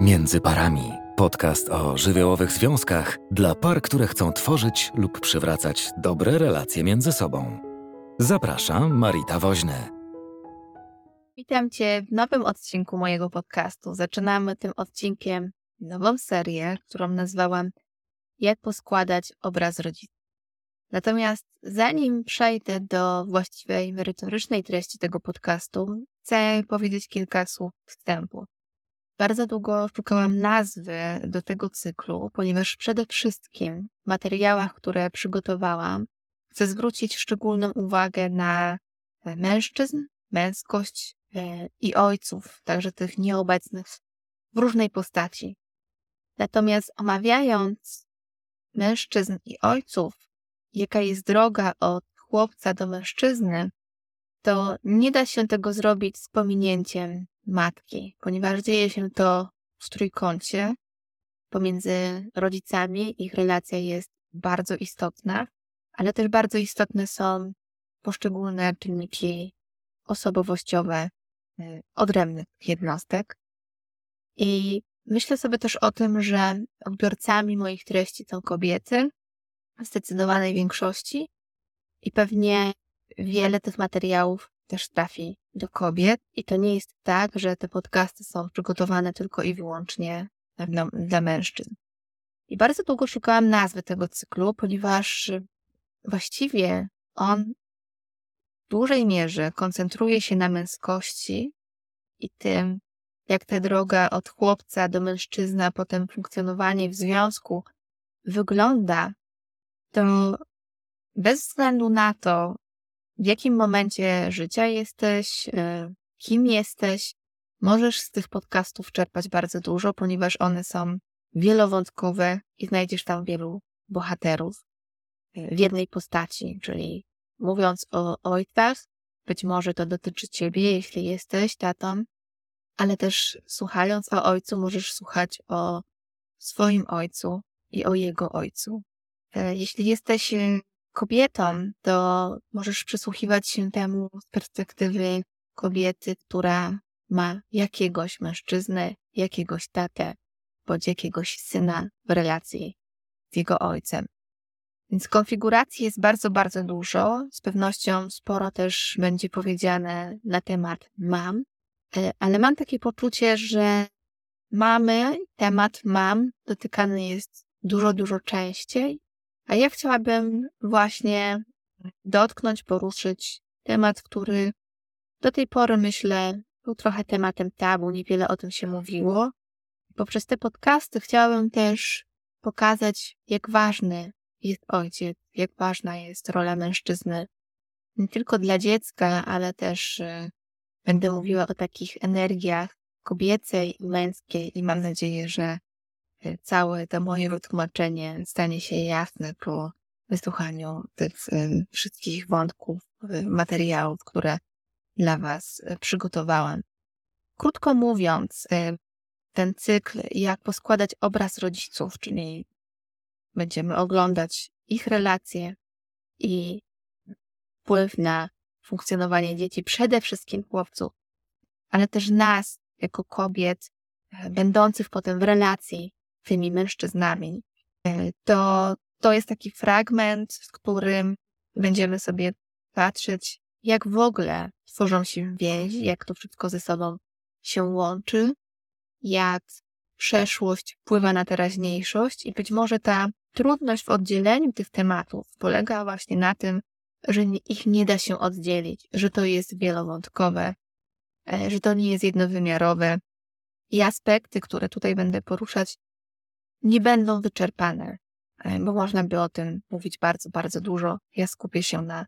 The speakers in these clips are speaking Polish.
Między parami. Podcast o żywiołowych związkach dla par, które chcą tworzyć lub przywracać dobre relacje między sobą. Zapraszam, Marita Woźny. Witam Cię w nowym odcinku mojego podcastu. Zaczynamy tym odcinkiem nową serię, którą nazwałam Jak poskładać obraz rodziców. Natomiast zanim przejdę do właściwej merytorycznej treści tego podcastu, chcę powiedzieć kilka słów wstępu. Bardzo długo szukałam nazwy do tego cyklu, ponieważ przede wszystkim w materiałach, które przygotowałam, chcę zwrócić szczególną uwagę na mężczyzn, męskość e, i ojców, także tych nieobecnych w różnej postaci. Natomiast omawiając mężczyzn i ojców, jaka jest droga od chłopca do mężczyzny, to nie da się tego zrobić z pominięciem matki, ponieważ dzieje się to w trójkącie pomiędzy rodzicami, ich relacja jest bardzo istotna, ale też bardzo istotne są poszczególne czynniki osobowościowe y, odrębnych jednostek. I myślę sobie też o tym, że odbiorcami moich treści są kobiety w zdecydowanej większości i pewnie wiele tych materiałów też trafi do kobiet i to nie jest tak, że te podcasty są przygotowane tylko i wyłącznie dla, dla mężczyzn. I bardzo długo szukałam nazwy tego cyklu, ponieważ właściwie on w dużej mierze koncentruje się na męskości i tym, jak ta droga od chłopca do mężczyzny, a potem funkcjonowanie w związku wygląda, to bez względu na to, w jakim momencie życia jesteś, e, kim jesteś. Możesz z tych podcastów czerpać bardzo dużo, ponieważ one są wielowątkowe i znajdziesz tam wielu bohaterów e, w jednej postaci, czyli mówiąc o ojcach, być może to dotyczy ciebie, jeśli jesteś tatą, ale też słuchając o ojcu, możesz słuchać o swoim ojcu i o jego ojcu. E, jeśli jesteś kobietą, to możesz przysłuchiwać się temu z perspektywy kobiety, która ma jakiegoś mężczyznę, jakiegoś tatę, bądź jakiegoś syna w relacji z jego ojcem. Więc konfiguracji jest bardzo, bardzo dużo. Z pewnością sporo też będzie powiedziane na temat mam, e, ale mam takie poczucie, że mamy, temat mam dotykany jest dużo, dużo częściej a ja chciałabym właśnie dotknąć, poruszyć temat, który do tej pory myślę był trochę tematem tabu, niewiele o tym się mówiło. Poprzez te podcasty chciałabym też pokazać, jak ważny jest ojciec, jak ważna jest rola mężczyzny. Nie tylko dla dziecka, ale też y, będę mówiła o takich energiach kobiecej i męskiej i mam nadzieję, że całe to moje wytłumaczenie stanie się jasne po wysłuchaniu tych y, wszystkich wątków, y, materiałów, które dla Was przygotowałam. Krótko mówiąc, ten cykl, jak poskładać obraz rodziców, czyli będziemy oglądać ich relacje i wpływ na funkcjonowanie dzieci, przede wszystkim chłopców, ale też nas, jako kobiet, będących potem w relacji tymi mężczyznami. E, to, to jest taki fragment, w którym będziemy sobie patrzeć, jak w ogóle tworzą się więzi, jak to wszystko ze sobą się łączy, jak przeszłość wpływa na teraźniejszość i być może ta trudność w oddzieleniu tych tematów polega właśnie na tym, że ich nie da się oddzielić, że to jest wielowątkowe, e, że to nie jest jednowymiarowe i aspekty, które tutaj będę poruszać, nie będą wyczerpane, e, bo można by o tym mówić bardzo, bardzo dużo. Ja skupię się na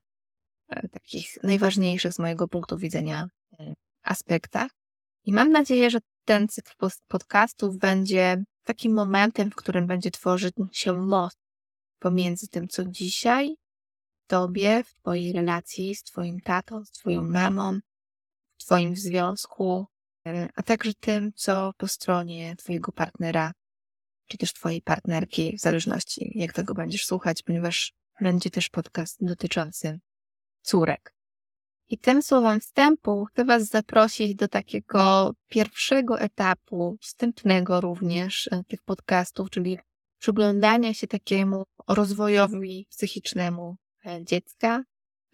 e, takich najważniejszych z mojego punktu widzenia e, aspektach. I mam nadzieję, że ten cykl podcastów będzie takim momentem, w którym będzie tworzyć się most pomiędzy tym, co dzisiaj tobie, w twojej relacji z twoim tatą, z twoją mamą, w twoim związku, a także tym, co po stronie twojego partnera czy też twojej partnerki, w zależności jak tego będziesz słuchać, ponieważ będzie też podcast dotyczący córek. I tym słowem wstępu chcę Was zaprosić do takiego pierwszego etapu, wstępnego również e, tych podcastów, czyli przyglądania się takiemu rozwojowi psychicznemu e, dziecka,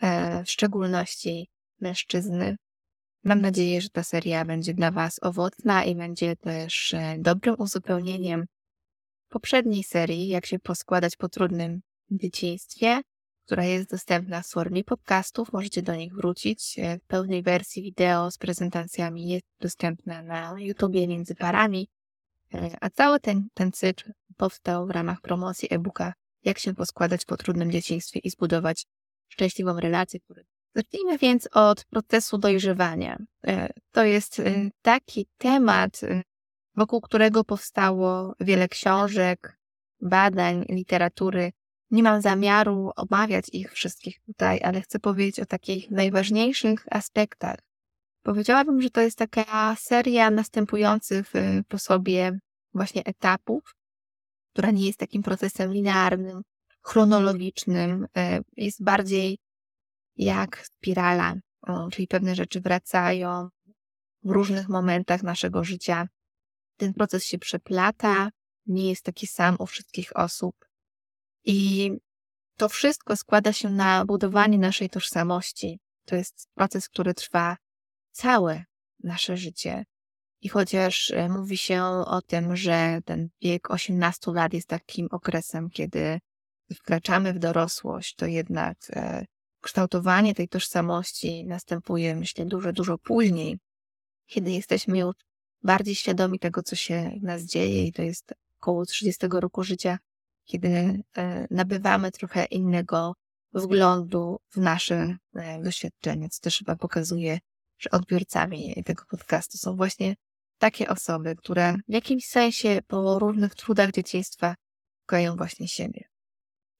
e, w szczególności mężczyzny. Mam nadzieję, że ta seria będzie dla Was owocna i będzie też dobrym uzupełnieniem poprzedniej serii, jak się poskładać po trudnym dzieciństwie, która jest dostępna w formie podcastów. Możecie do nich wrócić. E, w pełnej wersji wideo z prezentacjami jest dostępna na YouTubie między parami. E, a cały ten, ten cykl powstał w ramach promocji e-booka Jak się poskładać po trudnym dzieciństwie i zbudować szczęśliwą relację. Zacznijmy więc od procesu dojrzewania. E, to jest taki temat, wokół którego powstało wiele książek, badań, literatury. Nie mam zamiaru omawiać ich wszystkich tutaj, ale chcę powiedzieć o takich najważniejszych aspektach. Powiedziałabym, że to jest taka seria następujących y, po sobie właśnie etapów, która nie jest takim procesem linearnym, chronologicznym, y, jest bardziej jak spirala, czyli pewne rzeczy wracają w różnych momentach naszego życia. Ten proces się przeplata, nie jest taki sam u wszystkich osób. I to wszystko składa się na budowanie naszej tożsamości. To jest proces, który trwa całe nasze życie. I chociaż e, mówi się o tym, że ten wiek 18 lat jest takim okresem, kiedy wkraczamy w dorosłość, to jednak e, kształtowanie tej tożsamości następuje, myślę, dużo, dużo później, kiedy jesteśmy już bardziej świadomi tego, co się w nas dzieje, i to jest około 30 roku życia, kiedy e, nabywamy trochę innego wglądu w nasze e, doświadczenie, co też chyba pokazuje, że odbiorcami tego podcastu są właśnie takie osoby, które w jakimś sensie po różnych trudach dzieciństwa szukają właśnie siebie.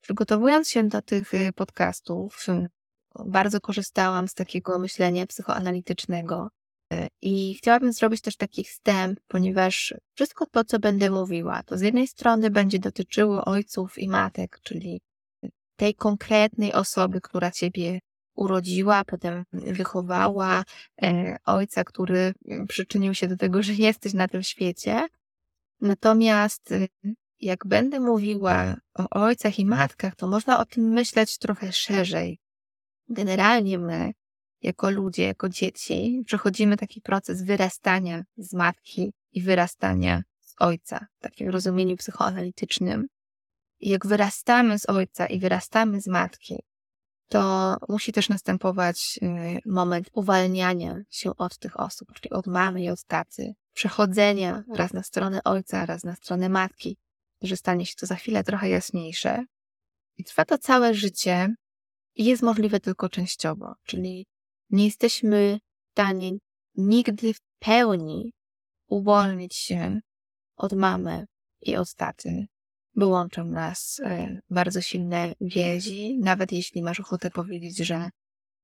Przygotowując się do tych e, podcastów, bardzo korzystałam z takiego myślenia psychoanalitycznego, i chciałabym zrobić też taki wstęp, ponieważ wszystko to, co będę mówiła, to z jednej strony będzie dotyczyło ojców i matek, czyli tej konkretnej osoby, która ciebie urodziła, potem wychowała, e, ojca, który przyczynił się do tego, że jesteś na tym świecie. Natomiast e, jak będę mówiła o ojcach i matkach, to można o tym myśleć trochę szerzej. Generalnie my jako ludzie, jako dzieci, przechodzimy taki proces wyrastania z matki i wyrastania z ojca, w takim rozumieniu psychoanalitycznym. I jak wyrastamy z ojca i wyrastamy z matki, to musi też następować y, moment uwalniania się od tych osób, czyli od mamy i od tacy, przechodzenia raz na stronę ojca, raz na stronę matki, że stanie się to za chwilę trochę jaśniejsze. I trwa to całe życie i jest możliwe tylko częściowo, czyli nie jesteśmy w stanie nigdy w pełni uwolnić się od mamy i od taty, bo nas e, bardzo silne więzi. Nawet jeśli masz ochotę powiedzieć, że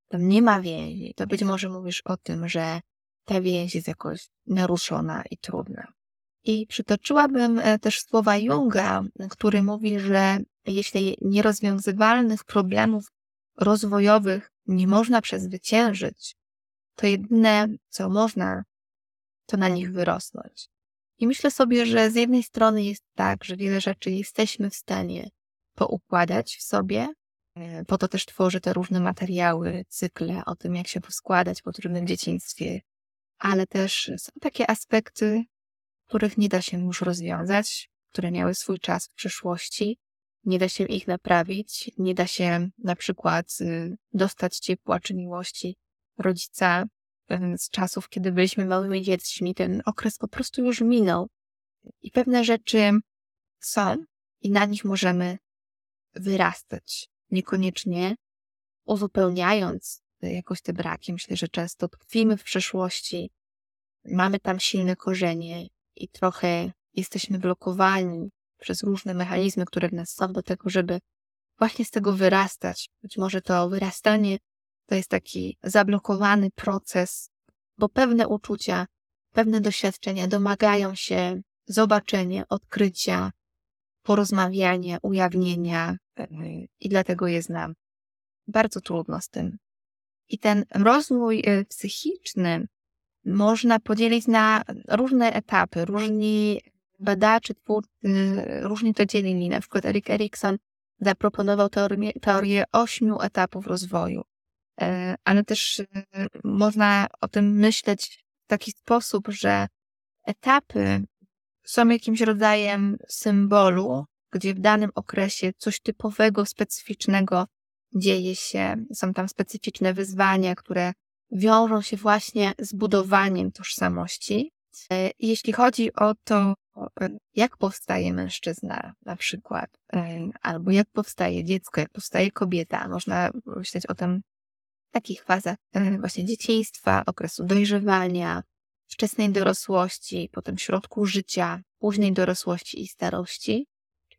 tam nie ma więzi, to być może mówisz o tym, że ta więź jest jakoś naruszona i trudna. I przytoczyłabym e, też słowa Junga, który mówi, że jeśli nierozwiązywalnych problemów rozwojowych nie można przezwyciężyć, to jedyne, co można, to na nich wyrosnąć. I myślę sobie, że z jednej strony jest tak, że wiele rzeczy jesteśmy w stanie poukładać w sobie, e, po to też tworzę te różne materiały, cykle o tym, jak się poskładać po trudnym dzieciństwie, ale też są takie aspekty, których nie da się już rozwiązać, które miały swój czas w przeszłości nie da się ich naprawić, nie da się na przykład y, dostać ciepła czy miłości rodzica z czasów, kiedy byliśmy małymi dziećmi. Ten okres po prostu już minął i pewne rzeczy są i na nich możemy wyrastać. Niekoniecznie uzupełniając jakoś te braki. Myślę, że często tkwimy w przeszłości, mamy tam silne korzenie i trochę jesteśmy blokowani przez różne mechanizmy, które w nas są do tego, żeby właśnie z tego wyrastać. Być może to wyrastanie to jest taki zablokowany proces, bo pewne uczucia, pewne doświadczenia domagają się zobaczenia, odkrycia, porozmawiania, ujawnienia i dlatego jest nam bardzo trudno z tym I ten rozwój y, psychiczny można podzielić na różne etapy. Różni badacze, twórcy różnie to dzielili. Na przykład Erik Erikson zaproponował teorię, teorię ośmiu etapów rozwoju. E, ale też y, można o tym myśleć w taki sposób, że etapy są jakimś rodzajem symbolu, gdzie w danym okresie coś typowego, specyficznego dzieje się. Są tam specyficzne wyzwania, które wiążą się właśnie z budowaniem tożsamości. E, jeśli chodzi o to, jak powstaje mężczyzna na przykład, e, albo jak powstaje dziecko, jak powstaje kobieta, można myśleć o tym w takich fazach e, właśnie dzieciństwa, okresu dojrzewania, wczesnej dorosłości, potem środku życia, późnej dorosłości i starości.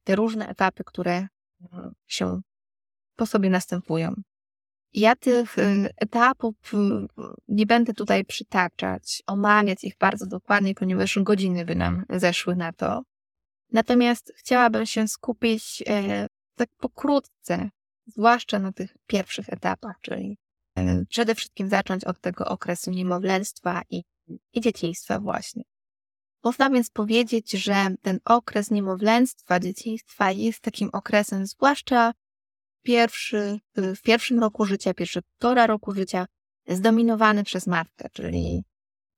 Te różne etapy, które się po sobie następują. Ja tych etapów nie będę tutaj przytaczać, omawiać ich bardzo dokładnie, ponieważ godziny by nam zeszły na to. Natomiast chciałabym się skupić e, tak pokrótce, zwłaszcza na tych pierwszych etapach, czyli e, przede wszystkim zacząć od tego okresu niemowlęctwa i, i dzieciństwa właśnie. Można więc powiedzieć, że ten okres niemowlęctwa, dzieciństwa jest takim okresem, zwłaszcza pierwszy, w pierwszym roku życia, pierwsze półtora roku życia, zdominowany przez matkę, czyli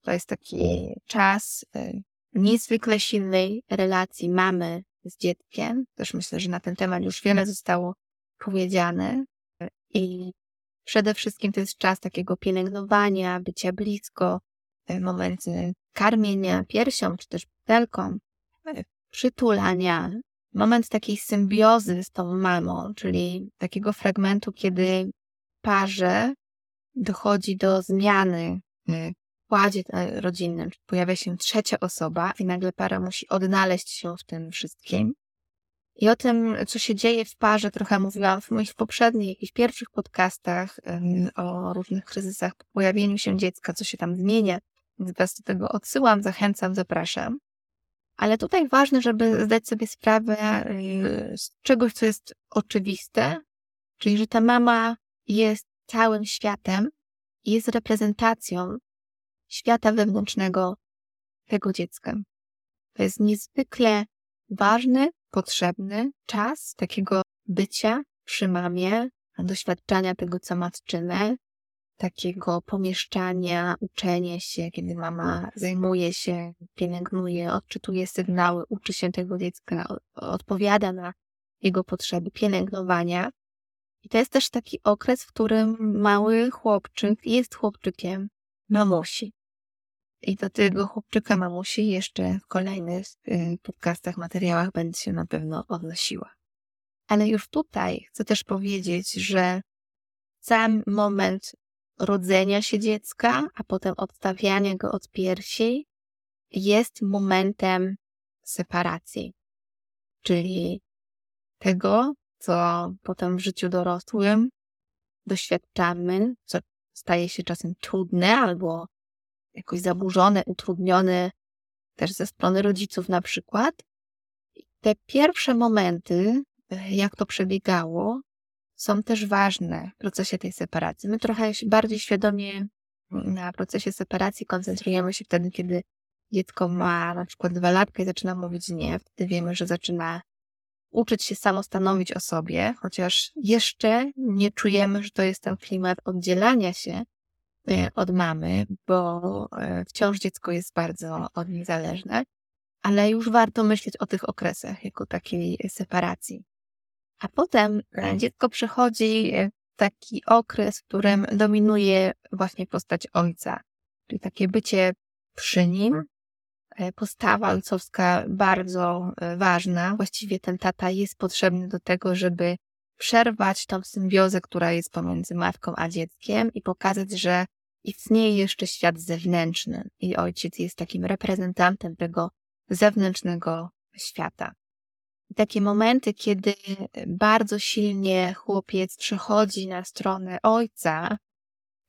to jest taki czas y, niezwykle silnej relacji mamy z dzieckiem. Też myślę, że na ten temat już wiele zostało powiedziane. I przede wszystkim to jest czas takiego pielęgnowania, bycia blisko, y, momenty karmienia piersią czy też butelką, y, przytulania, moment takiej symbiozy z tą mamą, czyli takiego fragmentu, kiedy parze dochodzi do zmiany w układzie rodzinnym, czyli pojawia się trzecia osoba i nagle para musi odnaleźć się w tym wszystkim. I o tym, co się dzieje w parze, trochę mówiłam w moich poprzednich, jakichś pierwszych podcastach o różnych kryzysach po pojawieniu się dziecka, co się tam zmienia. Więc Was do tego odsyłam, zachęcam, zapraszam. Ale tutaj ważne, żeby zdać sobie sprawę y, z czegoś, co jest oczywiste, czyli że ta mama jest całym światem, jest reprezentacją świata wewnętrznego tego dziecka. To jest niezwykle ważny, potrzebny czas takiego bycia przy mamie, doświadczania tego, co matczyne, takiego pomieszczania, uczenia się, kiedy mama zajmuje się, pielęgnuje, odczytuje sygnały, uczy się tego dziecka, odpowiada na jego potrzeby pielęgnowania. I to jest też taki okres, w którym mały chłopczyk jest chłopczykiem mamusi. I do tego chłopczyka mamusi jeszcze w kolejnych y, podcastach, materiałach będzie się na pewno odnosiła. Ale już tutaj chcę też powiedzieć, że sam moment rodzenia się dziecka, a potem odstawiania go od piersi, jest momentem separacji. Czyli tego, co potem w życiu dorosłym doświadczamy, co staje się czasem trudne albo jakoś zaburzone, utrudnione też ze strony rodziców na przykład. Te pierwsze momenty, jak to przebiegało, są też ważne w procesie tej separacji. My trochę bardziej świadomie na procesie separacji koncentrujemy się wtedy, kiedy dziecko ma na przykład dwa latka i zaczyna mówić nie. Wtedy wiemy, że zaczyna uczyć się samostanowić o sobie, chociaż jeszcze nie czujemy, że to jest ten klimat oddzielania się e, od mamy, bo e, wciąż dziecko jest bardzo od niej zależne, ale już warto myśleć o tych okresach jako takiej separacji. A potem e, dziecko przechodzi e, taki okres, w którym dominuje właśnie postać ojca, czyli takie bycie przy nim, e, postawa ojcowska bardzo ważna. Właściwie ten tata jest potrzebny do tego, żeby przerwać tą symbiozę, która jest pomiędzy matką a dzieckiem i pokazać, że istnieje jeszcze świat zewnętrzny i ojciec jest takim reprezentantem tego zewnętrznego świata takie momenty, kiedy bardzo silnie chłopiec przechodzi na stronę ojca,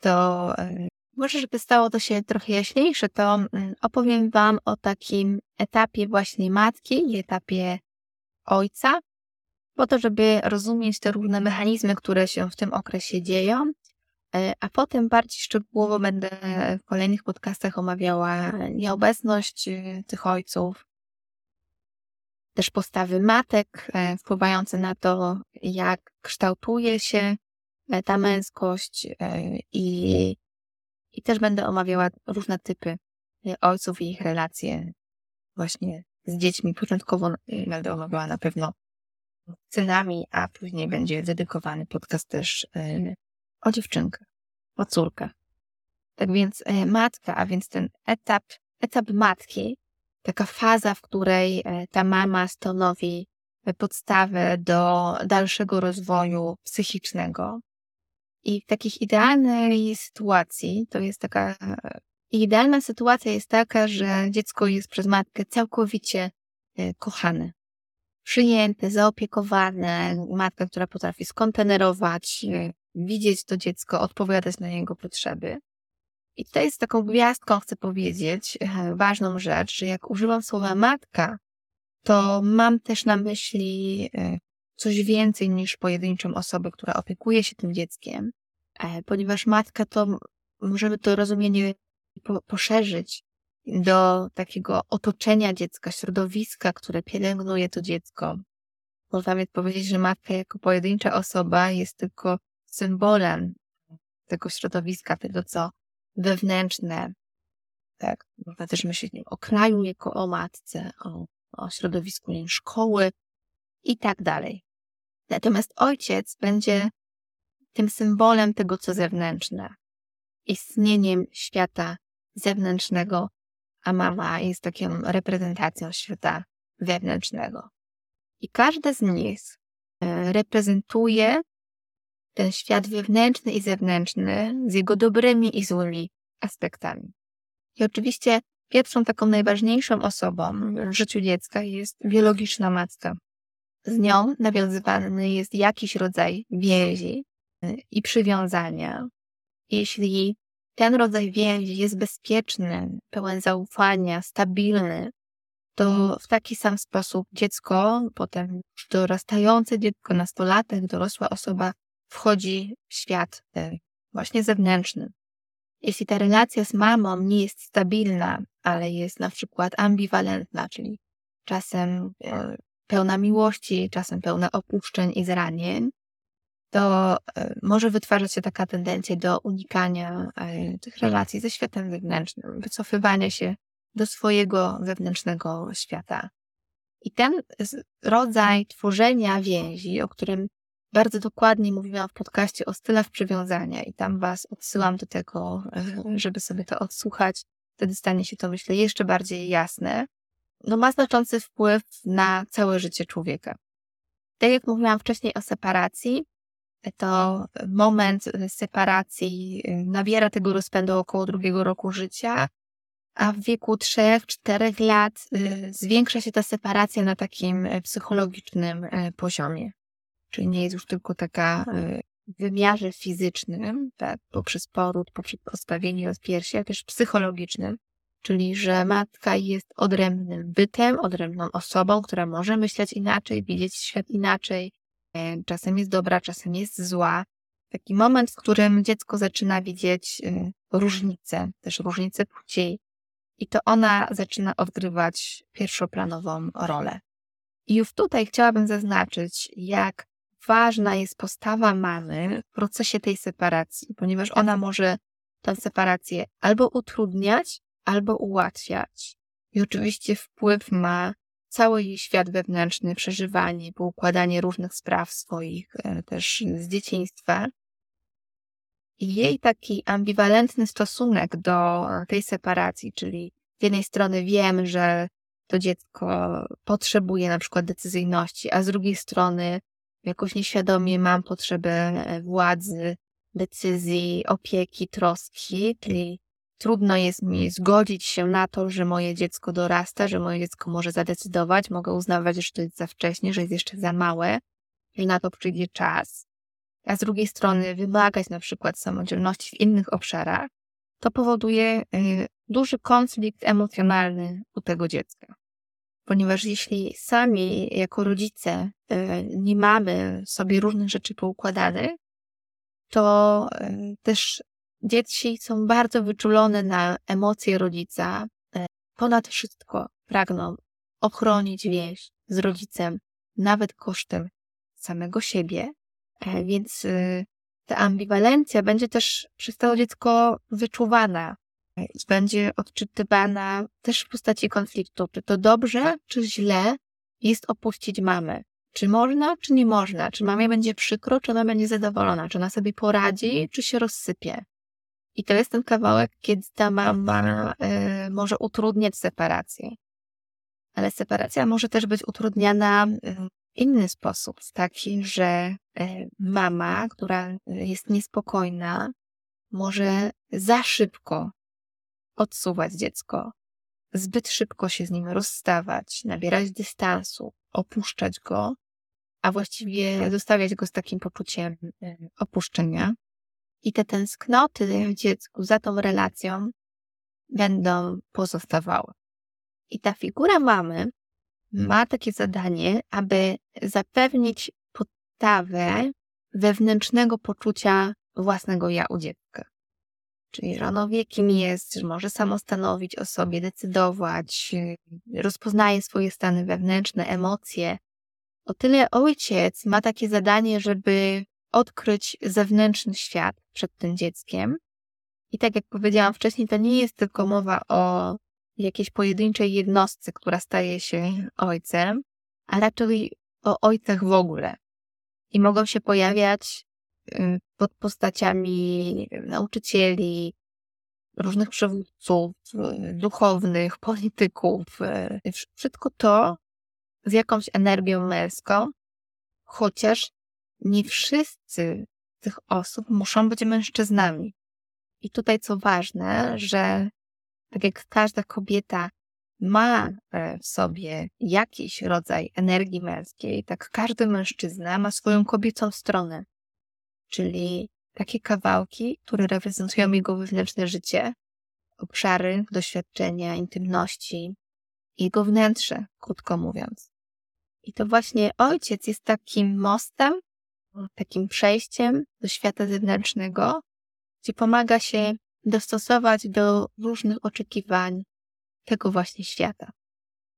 to e, może, żeby stało to się trochę jaśniejsze, to mm, opowiem Wam o takim etapie właśnie matki i etapie ojca, po to, żeby rozumieć te różne mechanizmy, które się w tym okresie dzieją. E, a potem bardziej szczegółowo będę w kolejnych podcastach omawiała nieobecność e, tych ojców, też postawy matek e, wpływające na to, jak kształtuje się ta męskość i, i też będę omawiała różne typy ojców i ich relacje właśnie z dziećmi. Początkowo będę omawiała na pewno synami, a później będzie dedykowany podcast też o dziewczynkę, o córkę. Tak więc e, matka, a więc ten etap, etap matki, taka faza, w której e, ta mama stanowi podstawę do dalszego rozwoju psychicznego. I w takich idealnej sytuacji, to jest taka, idealna sytuacja jest taka, że dziecko jest przez matkę całkowicie e, kochane przyjęte, zaopiekowane, matka, która potrafi skontenerować, widzieć to dziecko, odpowiadać na jego potrzeby. I tutaj z taką gwiazdką chcę powiedzieć e, ważną rzecz, że jak używam słowa matka, to mam też na myśli e, coś więcej niż pojedynczą osobę, która opiekuje się tym dzieckiem, e, ponieważ matka to możemy to rozumienie poszerzyć do takiego otoczenia dziecka, środowiska, które pielęgnuje to dziecko. Można więc powiedzieć, że matka jako pojedyncza osoba jest tylko symbolem tego środowiska, tego co wewnętrzne. Tak, można też myśleć o kraju jako o matce, o, o środowisku nie, szkoły i tak dalej. Natomiast ojciec będzie tym symbolem tego, co zewnętrzne, istnieniem świata zewnętrznego, a mama jest taką reprezentacją świata wewnętrznego. I każda z nich e, reprezentuje ten świat wewnętrzny i zewnętrzny z jego dobrymi i złymi aspektami. I oczywiście pierwszą taką najważniejszą osobą w życiu dziecka jest biologiczna matka. Z nią nawiązywany jest jakiś rodzaj więzi e, i przywiązania. Jeśli ten rodzaj więzi jest bezpieczny, pełen zaufania, stabilny, to w taki sam sposób dziecko, potem dorastające dziecko, nastolatek, dorosła osoba wchodzi świat e, właśnie zewnętrzny. Jeśli ta relacja z mamą nie jest stabilna, ale jest na przykład ambiwalentna, czyli czasem e, pełna miłości, czasem pełna opuszczeń i zranień, to e, może wytwarzać się taka tendencja do unikania tych relacji ze światem zewnętrznym, wycofywania się do swojego wewnętrznego świata. I ten rodzaj tworzenia więzi, o którym bardzo dokładnie mówiłam w podcaście o stylach przywiązania i tam Was odsyłam do tego, e, żeby sobie to odsłuchać. Wtedy stanie się to, myślę, jeszcze bardziej jasne. No ma znaczący wpływ na całe życie człowieka. Tak jak mówiłam wcześniej o separacji, to moment separacji e, nabiera tego rozpędu około drugiego roku życia, a w wieku 3-4 lat e, zwiększa się ta separacja na takim psychologicznym poziomie czyli nie jest już tylko taka y, w wymiarze fizycznym, tak, poprzez poród, poprzez pozbawienie od piersi, ale też psychologicznym, czyli że matka jest odrębnym bytem, odrębną osobą, która może myśleć inaczej, widzieć świat inaczej, e, czasem jest dobra, czasem jest zła. Taki moment, w którym dziecko zaczyna widzieć y, różnice, też różnice płci, i to ona zaczyna odgrywać pierwszoplanową rolę. I już tutaj chciałabym zaznaczyć, jak ważna jest postawa mamy w procesie tej separacji, ponieważ ona może tę separację albo utrudniać, albo ułatwiać. I oczywiście wpływ ma cały jej świat wewnętrzny, przeżywanie, poukładanie różnych spraw swoich e, też z dzieciństwa. I jej taki ambiwalentny stosunek do tej separacji, czyli z jednej strony wiem, że to dziecko potrzebuje na przykład decyzyjności, a z drugiej strony jakoś nieświadomie mam potrzebę e, władzy, decyzji, opieki, troski, czyli trudno jest mi zgodzić się na to, że moje dziecko dorasta, że moje dziecko może zadecydować, mogę uznawać, że to jest za wcześnie, że jest jeszcze za małe i na to przyjdzie czas. A z drugiej strony wymagać na przykład samodzielności w innych obszarach, to powoduje y, duży konflikt emocjonalny u tego dziecka ponieważ jeśli sami jako rodzice e, nie mamy sobie różnych rzeczy poukładanych, to y, też dzieci są bardzo wyczulone na emocje rodzica. E, ponad wszystko pragną ochronić więź z rodzicem, nawet kosztem samego siebie. E, więc ta ambiwalencja będzie też przez to dziecko wyczuwana e, będzie odczytywana też w postaci konfliktu. Czy to dobrze, czy źle jest opuścić mamę? Czy można, czy nie można? Czy mamie będzie przykro, czy ona będzie zadowolona? Czy ona sobie poradzi, czy się rozsypie? I to jest ten kawałek, kiedy ta mama y, może utrudniać separację. Ale separacja może też być utrudniana w inny sposób, taki, że y, mama, która jest niespokojna, może za szybko odsuwać dziecko, zbyt szybko się z nim rozstawać, nabierać dystansu, opuszczać go, a właściwie zostawiać go z takim poczuciem y, opuszczenia. I te tęsknoty w dziecku za tą relacją będą pozostawały. I ta figura mamy ma takie zadanie, aby zapewnić podstawę wewnętrznego poczucia własnego ja u dziecka. Czyli, że ono wie, kim jest, że może samostanowić o sobie, decydować, rozpoznaje swoje stany wewnętrzne, emocje. O tyle ojciec ma takie zadanie, żeby odkryć zewnętrzny świat przed tym dzieckiem. I tak jak powiedziałam wcześniej, to nie jest tylko mowa o jakiejś pojedynczej jednostce, która staje się ojcem, a raczej o ojcach w ogóle. I mogą się pojawiać y, pod postaciami nauczycieli, różnych przywódców, duchownych, polityków. Y, wszystko to z jakąś energią męską, chociaż nie wszyscy tych osób muszą być mężczyznami. I tutaj co ważne, że tak jak każda kobieta ma e, w sobie jakiś rodzaj energii męskiej, tak każdy mężczyzna ma swoją kobiecą stronę. Czyli takie kawałki, które reprezentują jego wewnętrzne życie, obszary doświadczenia, intymności, jego wnętrze, krótko mówiąc. I to właśnie ojciec jest takim mostem takim przejściem do świata zewnętrznego, gdzie pomaga się dostosować do różnych oczekiwań tego właśnie świata.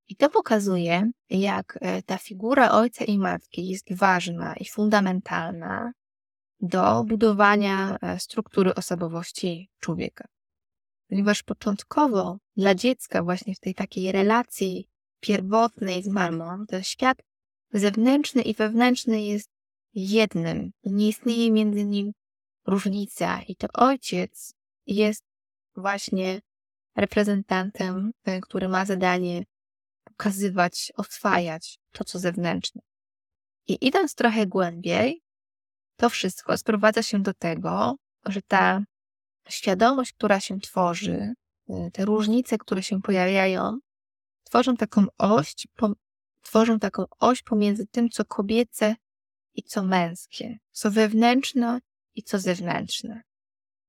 I to pokazuje, jak e, ta figura ojca i matki jest ważna i fundamentalna do budowania e, struktury osobowości człowieka. Ponieważ początkowo dla dziecka, właśnie w tej takiej relacji pierwotnej z mamą, ten świat zewnętrzny i wewnętrzny jest jednym. Nie istnieje między nim różnica i to ojciec jest właśnie reprezentantem, e, który ma zadanie pokazywać, oswajać to, co zewnętrzne. I idąc trochę głębiej, to wszystko sprowadza się do tego, że ta świadomość, która się tworzy, e, te różnice, które się pojawiają, tworzą taką oś, tworzą taką oś pomiędzy tym, co kobiece i co męskie, co wewnętrzne i co zewnętrzne.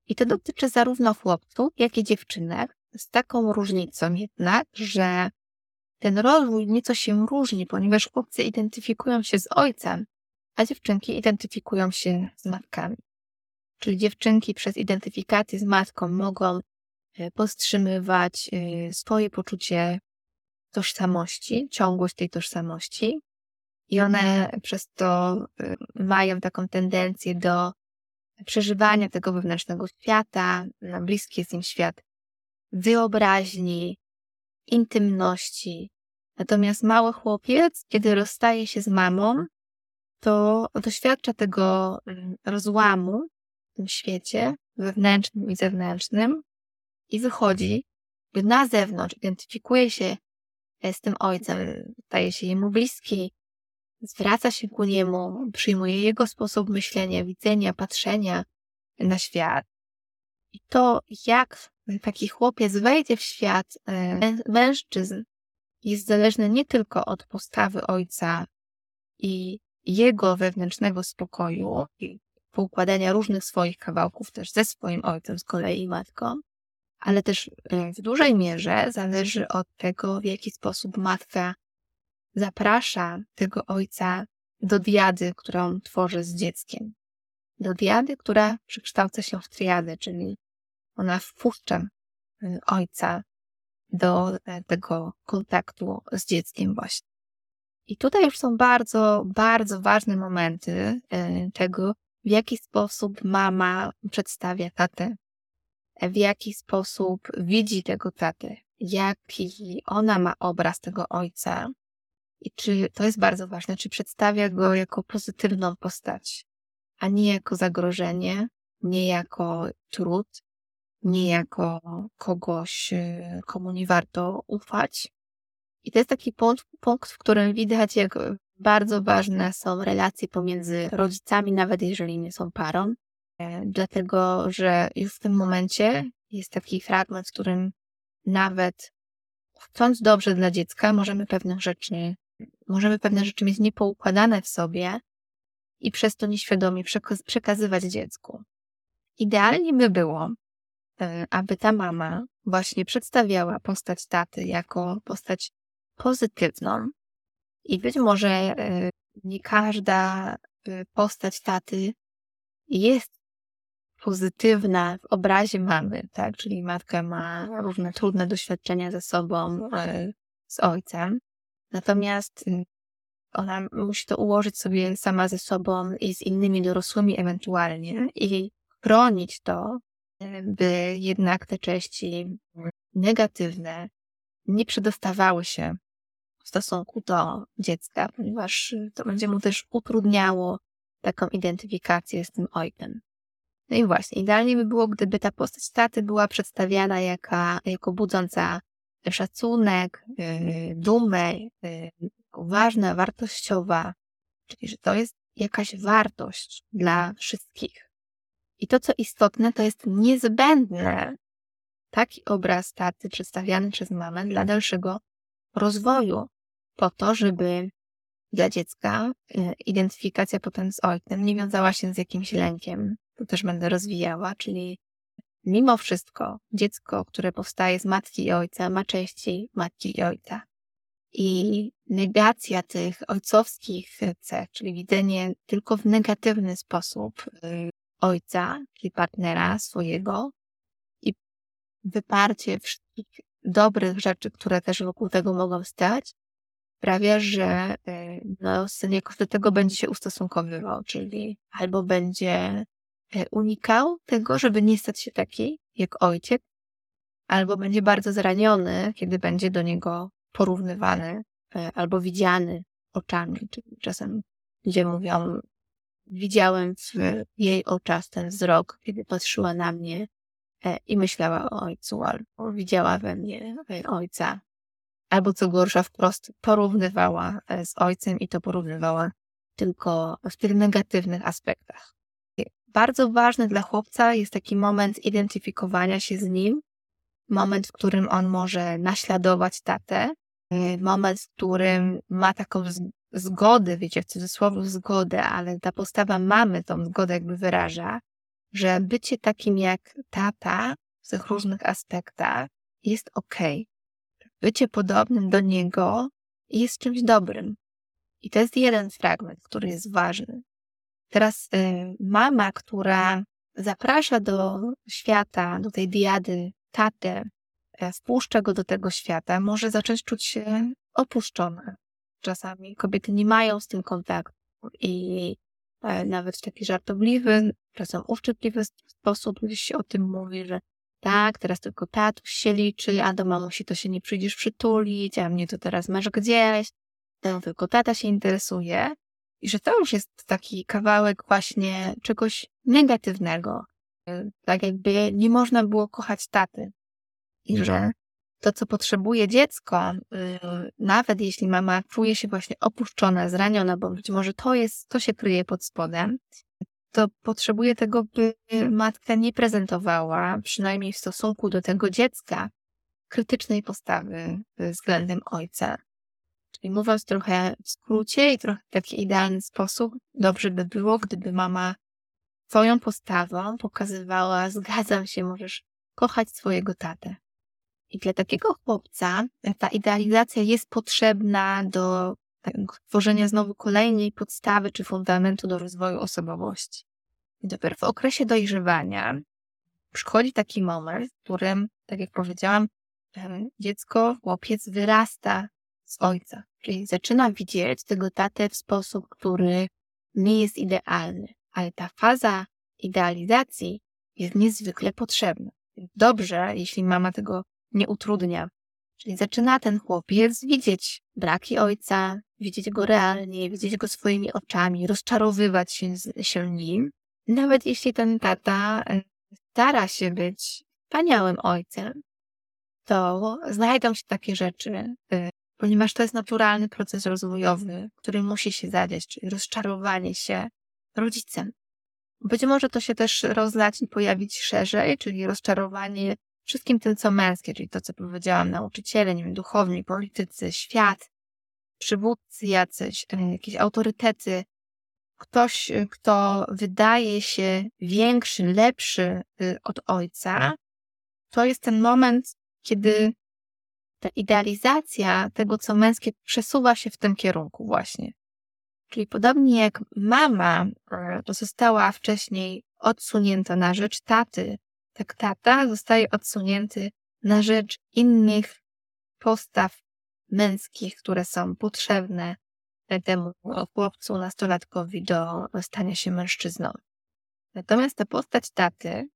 I to dotyczy zarówno chłopców, jak i dziewczynek, z taką różnicą jednak, że ten rozwój nieco się różni, ponieważ chłopcy identyfikują się z ojcem, a dziewczynki identyfikują się z matkami. Czyli dziewczynki przez identyfikację z matką mogą e, powstrzymywać e, swoje poczucie tożsamości, ciągłość tej tożsamości, i one przez to y, mają taką tendencję do przeżywania tego wewnętrznego świata. Bliski jest im świat wyobraźni, intymności. Natomiast mały chłopiec, kiedy rozstaje się z mamą, to doświadcza tego mm, rozłamu w tym świecie wewnętrznym i zewnętrznym i wychodzi na zewnątrz, identyfikuje się e, z tym ojcem, staje się jemu bliski, zwraca się ku niemu, przyjmuje jego sposób myślenia, widzenia, patrzenia na świat. I to, jak taki chłopiec wejdzie w świat e, mężczyzn, jest zależne nie tylko od postawy ojca i jego wewnętrznego spokoju i poukładania różnych swoich kawałków też ze swoim ojcem z kolei matką, ale też e, w dużej mierze zależy od tego, w jaki sposób matka zaprasza tego ojca do diady, którą tworzy z dzieckiem. do diady, która przekształca się w triadę, czyli ona wpuszcza y, ojca do e, tego kontaktu z dzieckiem właśnie. I tutaj już są bardzo, bardzo ważne momenty e, tego, w jaki sposób mama przedstawia tatę, w jaki sposób widzi tego tatę, jaki ona ma obraz tego ojca i czy to jest bardzo ważne, czy przedstawia go jako pozytywną postać, a nie jako zagrożenie, nie jako trud, nie jako kogoś, y, komu nie warto ufać. I to jest taki punkt, punkt, w którym widać, jak bardzo ważne są relacje pomiędzy rodzicami, nawet jeżeli nie są parą, e, dlatego że już w tym momencie jest taki fragment, w którym nawet chcąc dobrze dla dziecka, możemy pewnych rzeczy, możemy pewne rzeczy mieć niepoukładane w sobie i przez to nieświadomie przekazywać dziecku. Idealnie by było, e, aby ta mama właśnie przedstawiała postać taty jako postać pozytywną. I być może e, nie każda e, postać taty jest pozytywna w obrazie mamy, tak? Czyli matka ma różne trudne doświadczenia ze sobą, e, z ojcem. Natomiast y, ona musi to ułożyć sobie sama ze sobą i z innymi dorosłymi ewentualnie i chronić to, by jednak te części negatywne nie przedostawały się w stosunku do dziecka, ponieważ to będzie mu też utrudniało taką identyfikację z tym ojcem. No i właśnie, idealnie by było, gdyby ta postać taty była przedstawiana jaka, jako budząca szacunek, yy, dumę, yy, ważna, wartościowa, czyli że to jest jakaś wartość dla wszystkich. I to, co istotne, to jest niezbędne taki obraz taty przedstawiany przez mamę dla dalszego rozwoju, po to, żeby dla dziecka y, identyfikacja potem z ojcem nie wiązała się z jakimś lękiem. To też będę rozwijała, czyli mimo wszystko dziecko, które powstaje z matki i ojca, ma części matki i ojca. I negacja tych ojcowskich cech, czyli widzenie tylko w negatywny sposób y, ojca, czyli partnera swojego i wyparcie wszystkich dobrych rzeczy, które też wokół tego mogą stać, sprawia, że e, no, syn jakoś do tego będzie się ustosunkowywał, czyli albo będzie e, unikał tego, żeby nie stać się taki jak ojciec, albo będzie bardzo zraniony, kiedy będzie do niego porównywany e, albo widziany oczami. Czyli czasem ludzie mówią, widziałem w jej oczach ten wzrok, kiedy patrzyła na mnie i myślała o ojcu, albo widziała we mnie ojca. Albo co gorsza, wprost porównywała e, z ojcem i to porównywała tylko w tych negatywnych aspektach. Bardzo ważny dla chłopca jest taki moment identyfikowania się z nim, moment, w którym on może naśladować tatę, e, moment, w którym ma taką zgodę, wiecie, w cudzysłowie zgodę, ale ta postawa mamy tą zgodę jakby wyraża, że bycie takim jak tata w tych różnych aspektach jest. Okay bycie podobnym do niego jest czymś dobrym. I to jest jeden fragment, który jest ważny. Teraz y, mama, która zaprasza do świata, do tej diady tatę, y, wpuszcza go do tego świata, może zacząć czuć się opuszczona. Czasami kobiety nie mają z tym kontaktu i nawet w taki żartobliwy, czasem uszczypliwy sposób gdzieś się o tym mówi, że tak, teraz tylko tatuś się liczy, a do mamusi to się nie przyjdziesz przytulić, a mnie to teraz masz gdzieś, to tylko tata się interesuje. I że to już jest taki kawałek właśnie czegoś negatywnego. Tak jakby nie można było kochać taty. I że to, co potrzebuje dziecko, y, nawet jeśli mama czuje się właśnie opuszczona, zraniona, bo być może to jest, to się kryje pod spodem, to potrzebuje tego, by matka nie prezentowała, przynajmniej w stosunku do tego dziecka, krytycznej postawy względem ojca. Czyli mówiąc trochę w skrócie i trochę w taki idealny sposób, dobrze by było, gdyby mama swoją postawą pokazywała, zgadzam się, możesz kochać swojego tatę. I dla takiego chłopca ta idealizacja jest potrzebna do tworzenia znowu kolejnej podstawy czy fundamentu do rozwoju osobowości. I dopiero w okresie dojrzewania przychodzi taki moment, w którym, tak jak powiedziałam, dziecko, chłopiec wyrasta z ojca, czyli zaczyna widzieć tego tatę w sposób, który nie jest idealny, ale ta faza idealizacji jest niezwykle potrzebna. Dobrze, jeśli mama tego nie utrudnia. Czyli zaczyna ten chłopiec widzieć braki ojca, widzieć go realnie, widzieć go swoimi oczami, rozczarowywać się, się nim. Nawet jeśli ten tata e, stara się być wspaniałym ojcem, to znajdą się takie rzeczy, e, ponieważ to jest naturalny proces rozwojowy, który musi się zadziać, czyli rozczarowanie się rodzicem. Być może to się też rozlać i pojawić szerzej, czyli rozczarowanie wszystkim tym, co męskie, czyli to, co powiedziałam, nauczyciele, nie wiem, duchowni, politycy, świat, przywódcy jacyś, e, jakieś autorytety, ktoś, e, kto wydaje się większy, lepszy y, od ojca, to jest ten moment, kiedy ta idealizacja tego, co męskie, przesuwa się w tym kierunku właśnie. Czyli podobnie jak mama e, została wcześniej odsunięta na rzecz taty, tak tata zostaje odsunięty na rzecz innych postaw męskich, które są potrzebne temu chłopcu, nastolatkowi do stania się mężczyzną. Natomiast ta postać taty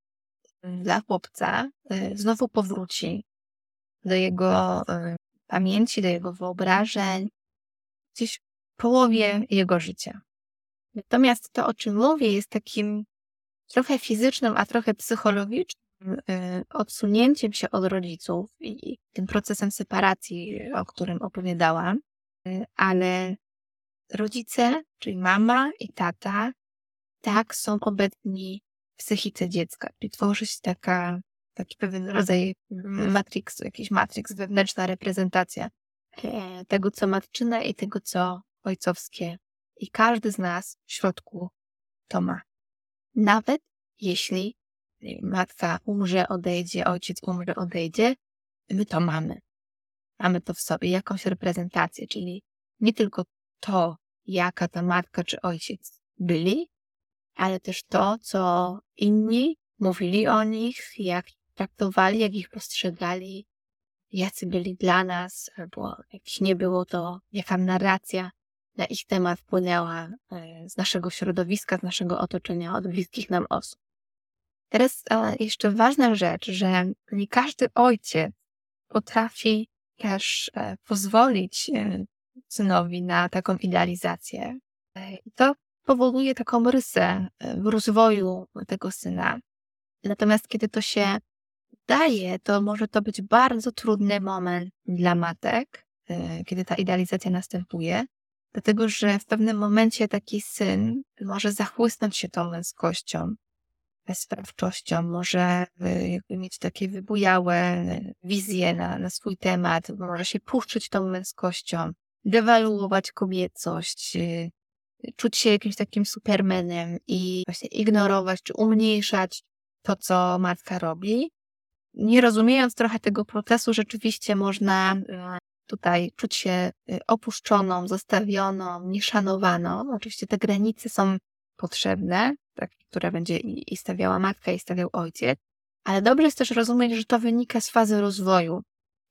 dla chłopca e, znowu powróci do jego e, pamięci, do jego wyobrażeń, gdzieś w połowie jego życia. Natomiast to, o czym mówię, jest takim trochę fizycznym, a trochę psychologicznym e, odsunięciem się od rodziców i tym procesem separacji, o którym opowiadałam, ale rodzice, czyli mama i tata, tak są obecni w psychice dziecka, czyli tworzy się taka, taki pewien rodzaj matrixu, jakiś matrix, wewnętrzna reprezentacja e, tego, co matczyne i tego, co ojcowskie. I każdy z nas w środku to ma. Nawet jeśli matka umrze, odejdzie, ojciec umrze, odejdzie, my to mamy. Mamy to w sobie, jakąś reprezentację, czyli nie tylko to, jaka ta matka czy ojciec byli, ale też to, co inni mówili o nich, jak traktowali, jak ich postrzegali, jacy byli dla nas, albo jak nie było to, jaka narracja na ich temat wpłynęła e, z naszego środowiska, z naszego otoczenia, od bliskich nam osób. Teraz e, jeszcze ważna rzecz, że nie każdy ojciec potrafi też e, pozwolić synowi na taką idealizację. I to powoduje taką rysę w rozwoju tego syna. Natomiast kiedy to się daje, to może to być bardzo trudny moment dla matek, kiedy ta idealizacja następuje, dlatego że w pewnym momencie taki syn może zachłysnąć się tą męskością, sprawczością, może e, mieć takie wybujałe wizje na, na swój temat, może się puszczyć tą męskością, dewaluować kobiecość, y, czuć się jakimś takim supermenem i właśnie ignorować czy umniejszać to, co matka robi. Nie rozumiejąc trochę tego procesu, rzeczywiście można tutaj czuć się y, opuszczoną, zostawioną, nieszanowaną. Oczywiście te granice są potrzebne, tak, które będzie i stawiała matka, i stawiał ojciec, ale dobrze jest też rozumieć, że to wynika z fazy rozwoju,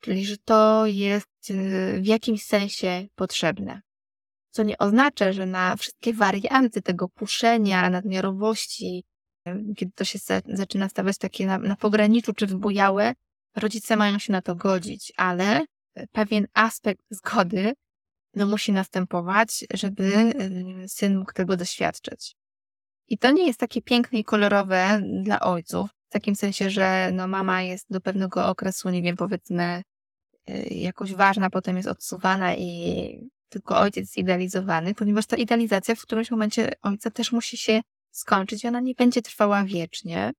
czyli że to jest y, w jakimś sensie potrzebne. Co nie oznacza, że na wszystkie warianty tego puszenia, nadmiarowości, y, kiedy to się zaczyna stawać takie na, na pograniczu czy wybujałe, rodzice mają się na to godzić, ale pewien aspekt zgody no, musi następować, żeby y, syn mógł tego doświadczyć. I to nie jest takie piękne i kolorowe dla ojców, w takim sensie, że no, mama jest do pewnego okresu, nie wiem, powiedzmy Y, jakoś ważna, potem jest odsuwana i tylko ojciec jest idealizowany, ponieważ ta idealizacja w którymś momencie ojca też musi się skończyć i ona nie będzie trwała wiecznie.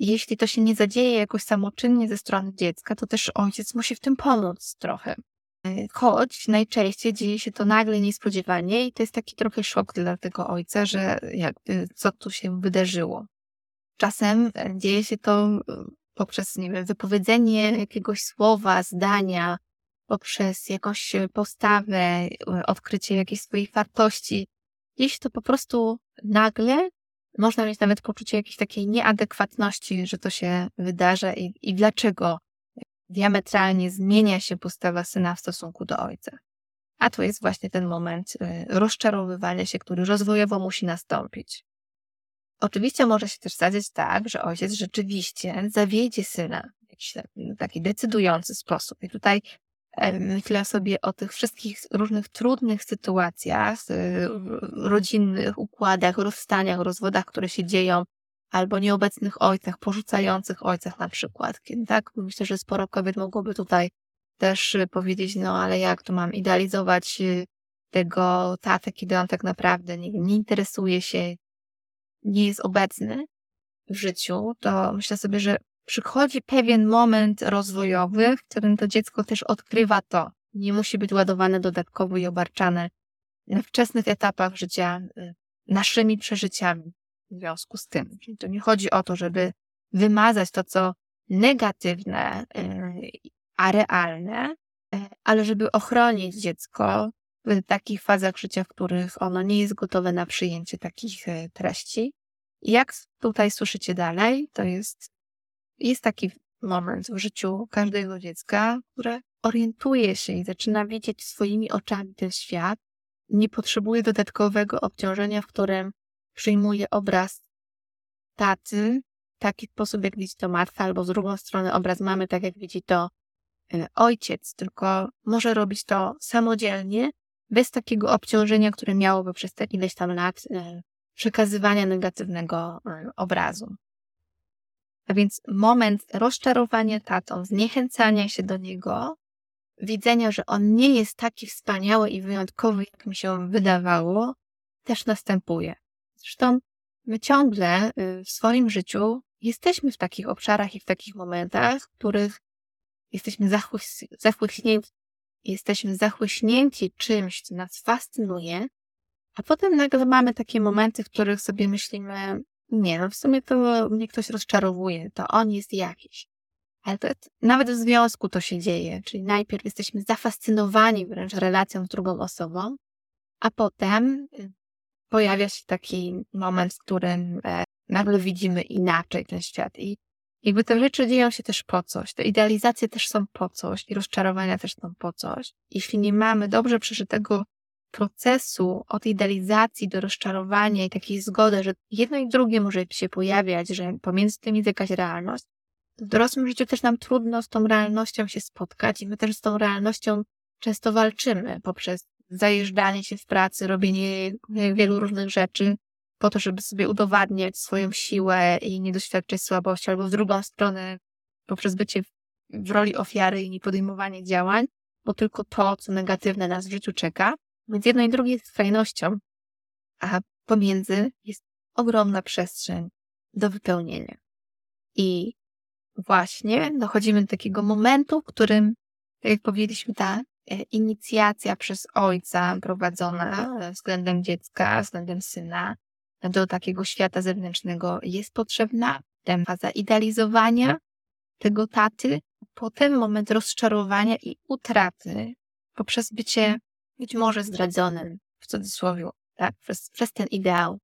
Jeśli to się nie zadzieje jakoś samoczynnie ze strony dziecka, to też ojciec musi w tym pomóc trochę. Y, choć najczęściej dzieje się to nagle, niespodziewanie i to jest taki trochę szok dla tego ojca, że jakby co tu się wydarzyło. Czasem dzieje się to poprzez, nie wiem, wypowiedzenie jakiegoś słowa, zdania, poprzez jakąś postawę, e, odkrycie jakiejś swojej wartości. Jeśli to po prostu nagle można mieć nawet poczucie jakiejś takiej nieadekwatności, że to się wydarza i, i dlaczego diametralnie zmienia się postawa syna w stosunku do ojca. A to jest właśnie ten moment y, rozczarowywania się, który rozwojowo musi nastąpić. Oczywiście może się też zdarzyć tak, że ojciec rzeczywiście zawiedzie syna w jakiś taki decydujący sposób. I tutaj myślę sobie o tych wszystkich różnych trudnych sytuacjach, y, rodzinnych układach, rozstaniach, rozwodach, które się dzieją, albo nieobecnych ojcach, porzucających ojcach na przykład. Tak? Myślę, że sporo kobiet mogłoby tutaj też y, powiedzieć, no ale jak to mam idealizować y, tego tatę, kiedy on tak naprawdę nie, nie interesuje się, nie jest obecny w życiu, to myślę sobie, że przychodzi pewien moment rozwojowy, w którym to dziecko też odkrywa to. Nie musi być ładowane dodatkowo i obarczane na wczesnych etapach życia y, naszymi przeżyciami w związku z tym. Czyli to nie chodzi o to, żeby wymazać to, co negatywne, y, a realne, y, ale żeby ochronić dziecko w takich fazach życia, w których ono nie jest gotowe na przyjęcie takich treści. Jak tutaj słyszycie dalej, to jest jest taki moment w życiu każdego dziecka, które orientuje się i zaczyna widzieć swoimi oczami ten świat, nie potrzebuje dodatkowego obciążenia, w którym przyjmuje obraz taty w taki sposób, jak widzi to matka, albo z drugą strony obraz mamy, tak jak widzi to e, ojciec, tylko może robić to samodzielnie, bez takiego obciążenia, które miałoby przez te ileś tam lat e, przekazywania negatywnego e, obrazu. A więc moment rozczarowania tatą, zniechęcania się do niego, widzenia, że on nie jest taki wspaniały i wyjątkowy, jak mi się wydawało, też następuje. Zresztą my ciągle y, w swoim życiu jesteśmy w takich obszarach i w takich momentach, w których jesteśmy zachłyśnięci, jesteśmy zachłyśnięci czymś, co nas fascynuje, a potem nagle mamy takie momenty, w których sobie myślimy, nie, no w sumie to mnie ktoś rozczarowuje, to on jest jakiś. Ale to nawet w związku to się dzieje, czyli najpierw jesteśmy zafascynowani wręcz relacją z drugą osobą, a potem y, pojawia się taki moment, w którym e, nagle widzimy inaczej ten świat i jakby te rzeczy dzieją się też po coś, te idealizacje też są po coś i rozczarowania też są po coś. Jeśli nie mamy dobrze przeżytego procesu od idealizacji do rozczarowania i takiej zgody, że jedno i drugie może się pojawiać, że pomiędzy tym jest jakaś realność, w dorosłym życiu też nam trudno z tą realnością się spotkać i my też z tą realnością często walczymy poprzez zajeżdżanie się w pracy, robienie wielu różnych rzeczy po to, żeby sobie udowadniać swoją siłę i nie doświadczyć słabości, albo w drugą stronę poprzez bycie w roli ofiary i niepodejmowanie działań, bo tylko to, co negatywne nas w życiu czeka, więc jedno i drugie jest skrajnością, a pomiędzy jest ogromna przestrzeń do wypełnienia. I właśnie dochodzimy do takiego momentu, w którym, tak jak powiedzieliśmy, ta e, inicjacja przez ojca prowadzona względem dziecka, względem syna do takiego świata zewnętrznego jest potrzebna. Potem faza idealizowania tego taty, potem moment rozczarowania i utraty poprzez bycie być może zdradzonym, w cudzysłowie, tak, przez, przez ten ideał.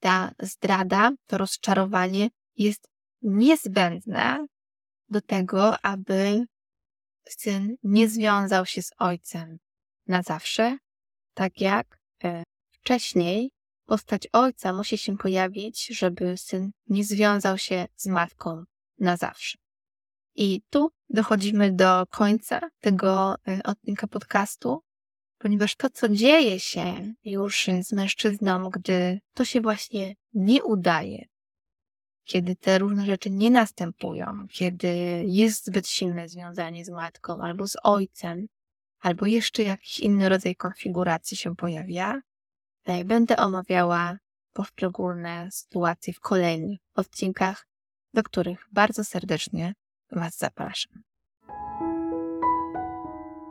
Ta zdrada, to rozczarowanie jest niezbędne do tego, aby syn nie związał się z ojcem na zawsze, tak jak e, wcześniej postać ojca musi się pojawić, żeby syn nie związał się z matką na zawsze. I tu dochodzimy do końca tego e, odcinka podcastu ponieważ to, co dzieje się już z mężczyzną, gdy to się właśnie nie udaje, kiedy te różne rzeczy nie następują, kiedy jest zbyt silne związanie z matką albo z ojcem, albo jeszcze jakiś inny rodzaj konfiguracji się pojawia, będę omawiała poszczególne sytuacje w kolejnych odcinkach, do których bardzo serdecznie Was zapraszam.